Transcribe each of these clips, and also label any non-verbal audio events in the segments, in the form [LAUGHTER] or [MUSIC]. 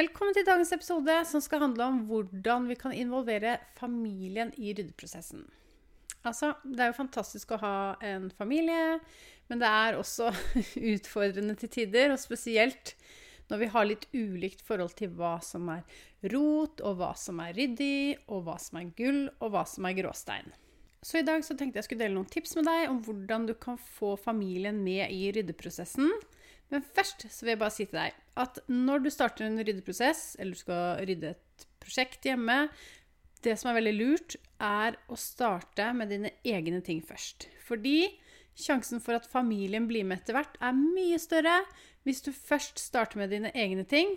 Velkommen til dagens episode, som skal handle om hvordan vi kan involvere familien i ryddeprosessen. Altså, det er jo fantastisk å ha en familie, men det er også [LAUGHS] utfordrende til tider. Og spesielt når vi har litt ulikt forhold til hva som er rot, og hva som er ryddig, og hva som er gull, og hva som er gråstein. Så i dag så tenkte jeg skulle dele noen tips med deg om hvordan du kan få familien med i ryddeprosessen. Men først så vil jeg bare si til deg at når du starter en ryddeprosess, eller du skal rydde et prosjekt hjemme, det som er veldig lurt, er å starte med dine egne ting først. Fordi sjansen for at familien blir med etter hvert, er mye større hvis du først starter med dine egne ting,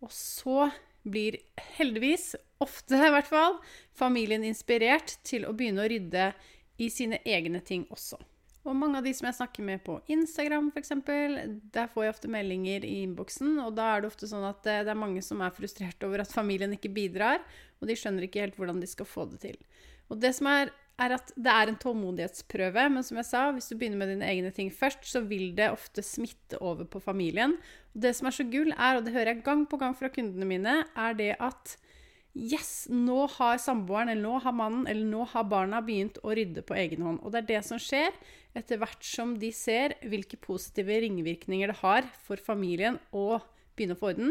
og så blir heldigvis, ofte i hvert fall, familien inspirert til å begynne å rydde i sine egne ting også. Og mange av de som jeg snakker med på Instagram f.eks., der får jeg ofte meldinger i innboksen, og da er det ofte sånn at eh, det er mange som er frustrert [LAUGHS] over at familien ikke bidrar, og de skjønner ikke helt hvordan de skal få det til. Og det som er, er at det er en tålmodighetsprøve, men som jeg sa, hvis du begynner med dine egne ting først, så vil det ofte smitte over på familien. Og det som er så gull, er, og det hører jeg gang på gang fra kundene mine, er det at Yes, nå har samboeren, eller nå har mannen, eller nå har barna begynt å rydde på egen hånd. Og det er det som skjer etter hvert som de ser hvilke positive ringvirkninger det har for familien å begynne å få orden,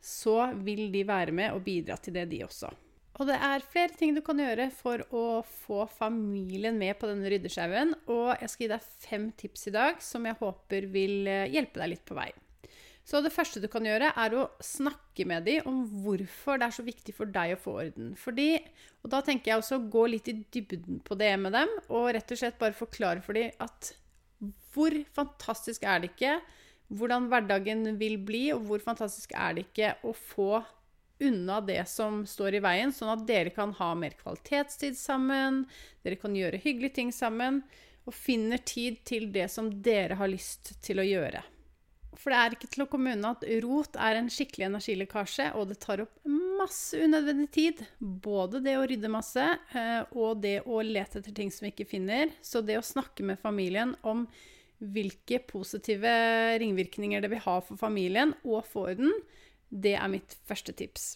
så vil de være med og bidra til det, de også. Og det er flere ting du kan gjøre for å få familien med på denne ryddesjauen. Og jeg skal gi deg fem tips i dag som jeg håper vil eh, hjelpe deg litt på vei. Så det første du kan gjøre, er å snakke med dem om hvorfor det er så viktig for deg å få orden. Fordi, og da tenker jeg også å gå litt i dybden på det med dem, og rett og slett bare forklare for dem at hvor fantastisk er det ikke hvordan hverdagen vil bli, og hvor fantastisk er det ikke å få unna det som står i veien, sånn at dere kan ha mer kvalitetstid sammen, dere kan gjøre hyggelige ting sammen, og finner tid til det som dere har lyst til å gjøre. For det er ikke til å komme unna at rot er en skikkelig energilekkasje, og det tar opp masse unødvendig tid. Både det å rydde masse eh, og det å lete etter ting som vi ikke finner. Så det å snakke med familien om hvilke positive ringvirkninger det vil ha for familien og for orden, det er mitt første tips.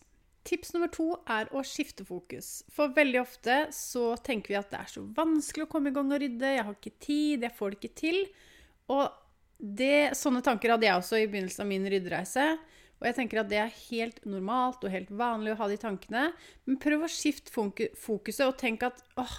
Tips nummer to er å skifte fokus. For veldig ofte så tenker vi at det er så vanskelig å komme i gang og rydde, jeg har ikke tid, jeg får det ikke til. Og det, sånne tanker hadde jeg også i begynnelsen av min ryddereise. Og jeg tenker at det er helt normalt og helt vanlig å ha de tankene. Men prøv å skifte fokuset og tenk at åh,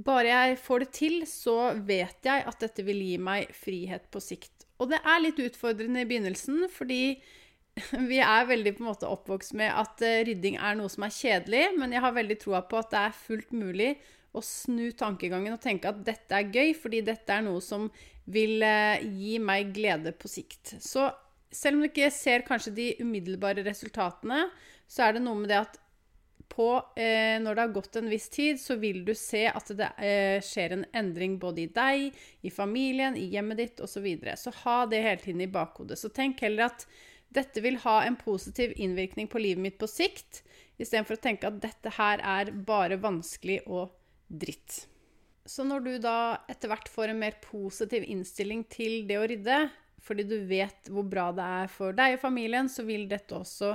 bare jeg får det til, så vet jeg at dette vil gi meg frihet på sikt. Og det er litt utfordrende i begynnelsen, fordi [LAUGHS] vi er veldig på en måte oppvokst med at eh, rydding er noe som er kjedelig, men jeg har veldig troa på at det er fullt mulig å snu tankegangen og tenke at dette er gøy, fordi dette er noe som vil eh, gi meg glede på sikt. Så selv om du ikke ser kanskje de umiddelbare resultatene, så er det noe med det at på, eh, når det har gått en viss tid, så vil du se at det eh, skjer en endring både i deg, i familien, i hjemmet ditt osv. Så, videre. så ha det hele tiden i bakhodet. Så tenk heller at dette vil ha en positiv innvirkning på livet mitt på sikt, istedenfor å tenke at dette her er bare vanskelig og dritt. Så når du da etter hvert får en mer positiv innstilling til det å rydde, fordi du vet hvor bra det er for deg og familien, så vil dette også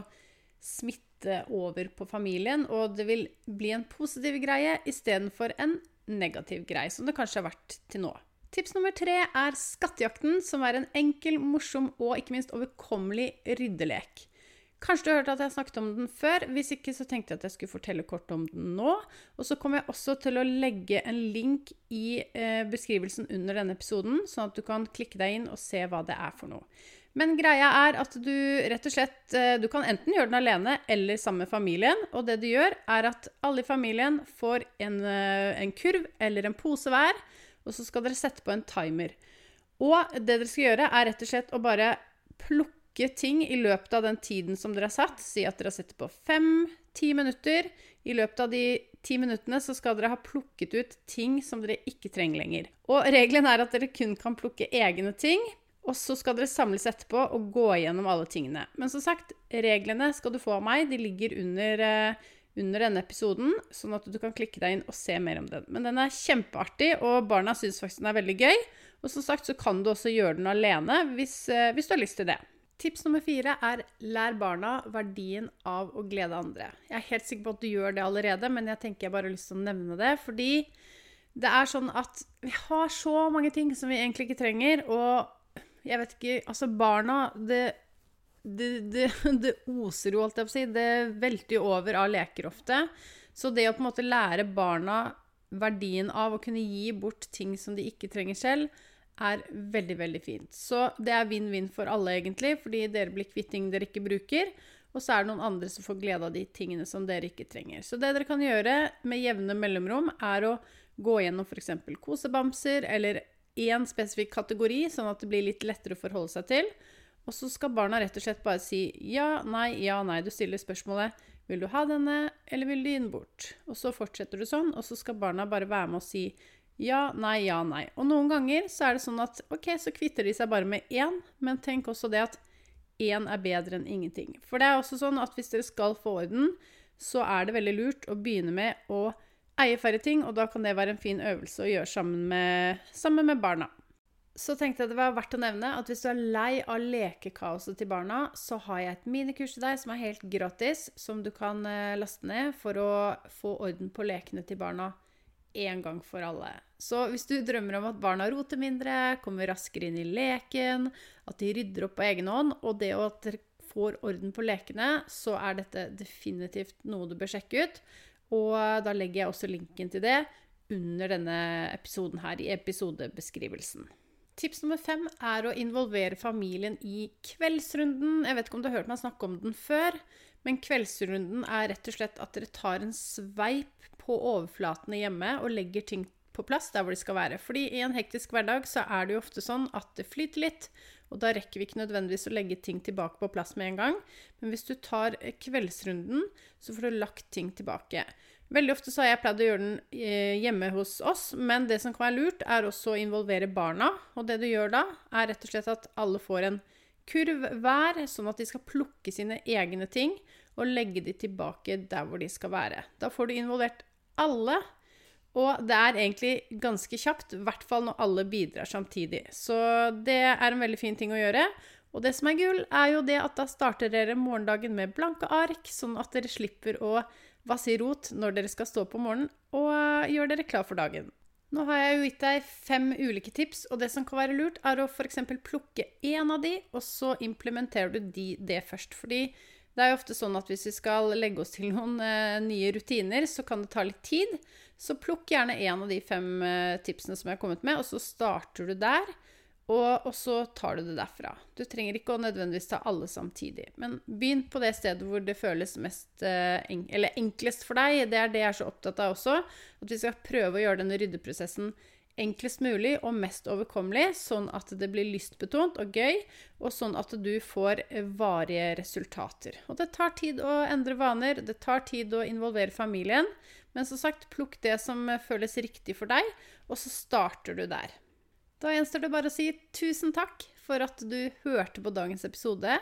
smitte over på familien, og det vil bli en positiv greie istedenfor en negativ greie, som det kanskje har vært til nå. Tips nummer tre er Skattejakten, som er en enkel, morsom og ikke minst overkommelig ryddelek. Kanskje du har hørt at jeg snakket om den før. Hvis ikke så tenkte jeg at jeg skulle fortelle kort om den nå. Og så kommer jeg også til å legge en link i eh, beskrivelsen under denne episoden, sånn at du kan klikke deg inn og se hva det er for noe. Men greia er at du rett og slett eh, Du kan enten gjøre den alene eller sammen med familien. Og det du gjør, er at alle i familien får en, eh, en kurv eller en pose hver, og så skal dere sette på en timer. Og det dere skal gjøre, er rett og slett å bare plukke plukke ting i løpet av den tiden som dere har satt. Si at dere har sett på fem-ti minutter. I løpet av de ti minuttene så skal dere ha plukket ut ting som dere ikke trenger lenger. Og regelen er at dere kun kan plukke egne ting. Og så skal dere samles etterpå og gå igjennom alle tingene. Men som sagt, reglene skal du få av meg. De ligger under, uh, under denne episoden, sånn at du kan klikke deg inn og se mer om den. Men den er kjempeartig, og barna syns faktisk den er veldig gøy. Og som sagt så kan du også gjøre den alene hvis, uh, hvis du har lyst til det. Tips nummer fire er lær barna verdien av å glede andre. Jeg er helt sikker på at du gjør det allerede, men jeg tenker jeg bare har lyst til å nevne det. Fordi det er sånn at vi har så mange ting som vi egentlig ikke trenger. Og jeg vet ikke Altså, barna Det, det, det, [LAUGHS] det oser jo, holdt jeg på å si. Det velter jo over av leker ofte. Så det å på en måte lære barna verdien av å kunne gi bort ting som de ikke trenger selv, er veldig, veldig fint. Så det er vinn-vinn for alle, egentlig, fordi dere blir kvitt ting dere ikke bruker. Og så er det noen andre som får glede av de tingene som dere ikke trenger. Så det dere kan gjøre med jevne mellomrom, er å gå gjennom f.eks. kosebamser eller én spesifikk kategori, sånn at det blir litt lettere å forholde seg til. Og så skal barna rett og slett bare si ja, nei, ja, nei. Du stiller spørsmålet vil du ha denne, eller vil du gi den bort? Og så fortsetter du sånn, og så skal barna bare være med og si ja, nei, ja, nei. Og noen ganger så er det sånn at ok, så kvitter de seg bare med én, men tenk også det at én er bedre enn ingenting. For det er også sånn at hvis dere skal få orden, så er det veldig lurt å begynne med å eie færre ting, og da kan det være en fin øvelse å gjøre sammen med, sammen med barna. Så tenkte jeg det var verdt å nevne at hvis du er lei av lekekaoset til barna, så har jeg et minikurs til deg som er helt gratis, som du kan eh, laste ned for å få orden på lekene til barna en gang for alle. Så hvis du drømmer om at barna roter mindre, kommer raskere inn i leken, at de rydder opp på egen hånd, og det at dere får orden på lekene, så er dette definitivt noe du bør sjekke ut. Og da legger jeg også linken til det under denne episoden her, i episodebeskrivelsen. Tips nummer fem er å involvere familien i kveldsrunden. Jeg vet ikke om du har hørt meg snakke om den før, men kveldsrunden er rett og slett at dere tar en sveip på overflatene hjemme og legger ting på plass der hvor de skal være. Fordi i en hektisk hverdag så er det jo ofte sånn at det flyter litt, og da rekker vi ikke nødvendigvis å legge ting tilbake på plass med en gang. Men hvis du tar kveldsrunden, så får du lagt ting tilbake. Veldig ofte så har jeg pleid å gjøre den eh, hjemme hos oss, men det som kan være lurt, er også å involvere barna. Og det du gjør da, er rett og slett at alle får en kurv hver, sånn at de skal plukke sine egne ting og legge de tilbake der hvor de skal være. Da får du involvert alle. Og det er egentlig ganske kjapt, i hvert fall når alle bidrar samtidig. Så det er en veldig fin ting å gjøre. Og det som er gull, er jo det at da starter dere morgendagen med blanke ark, sånn at dere slipper å vasse i rot når dere skal stå på morgenen, og gjør dere klar for dagen. Nå har jeg jo gitt deg fem ulike tips, og det som kan være lurt, er å f.eks. plukke én av de, og så implementerer du de, det først. Fordi det er jo ofte sånn at hvis vi skal legge oss til noen eh, nye rutiner, så kan det ta litt tid. Så plukk gjerne en av de fem eh, tipsene som jeg har kommet med, og så starter du der. Og, og, så tar du det derfra. Du trenger ikke å nødvendigvis ta alle samtidig. Men begynn på det stedet hvor det føles mest eh, eller enklest for deg. Det er det jeg er så opptatt av også. At vi skal prøve å gjøre denne ryddeprosessen enklest mulig og mest overkommelig, sånn at det blir lystbetont og gøy, og sånn at du får varige resultater. Og det tar tid å endre vaner, det tar tid å involvere familien, men som sagt, plukk det som føles riktig for deg, og så starter du der. Da gjenstår det bare å si tusen takk for at du hørte på dagens episode,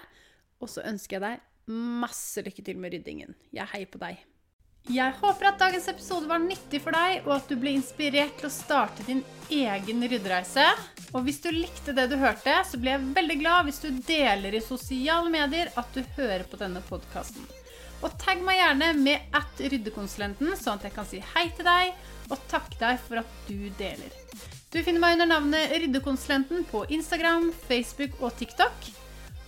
og så ønsker jeg deg masse lykke til med ryddingen. Jeg heier på deg. Jeg håper at dagens episode var nyttig for deg, og at du ble inspirert til å starte din egen ryddereise. Og hvis du likte det du hørte, så blir jeg veldig glad hvis du deler i sosiale medier at du hører på denne podkasten. Og tagg meg gjerne med at ryddekonsulenten, sånn at jeg kan si hei til deg og takke deg for at du deler. Du finner meg under navnet Ryddekonsulenten på Instagram, Facebook og TikTok.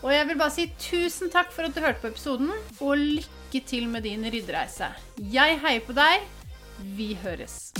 Og jeg vil bare si tusen takk for at du hørte på episoden, og lykke til med din ryddereise. Jeg heier på deg. Vi høres.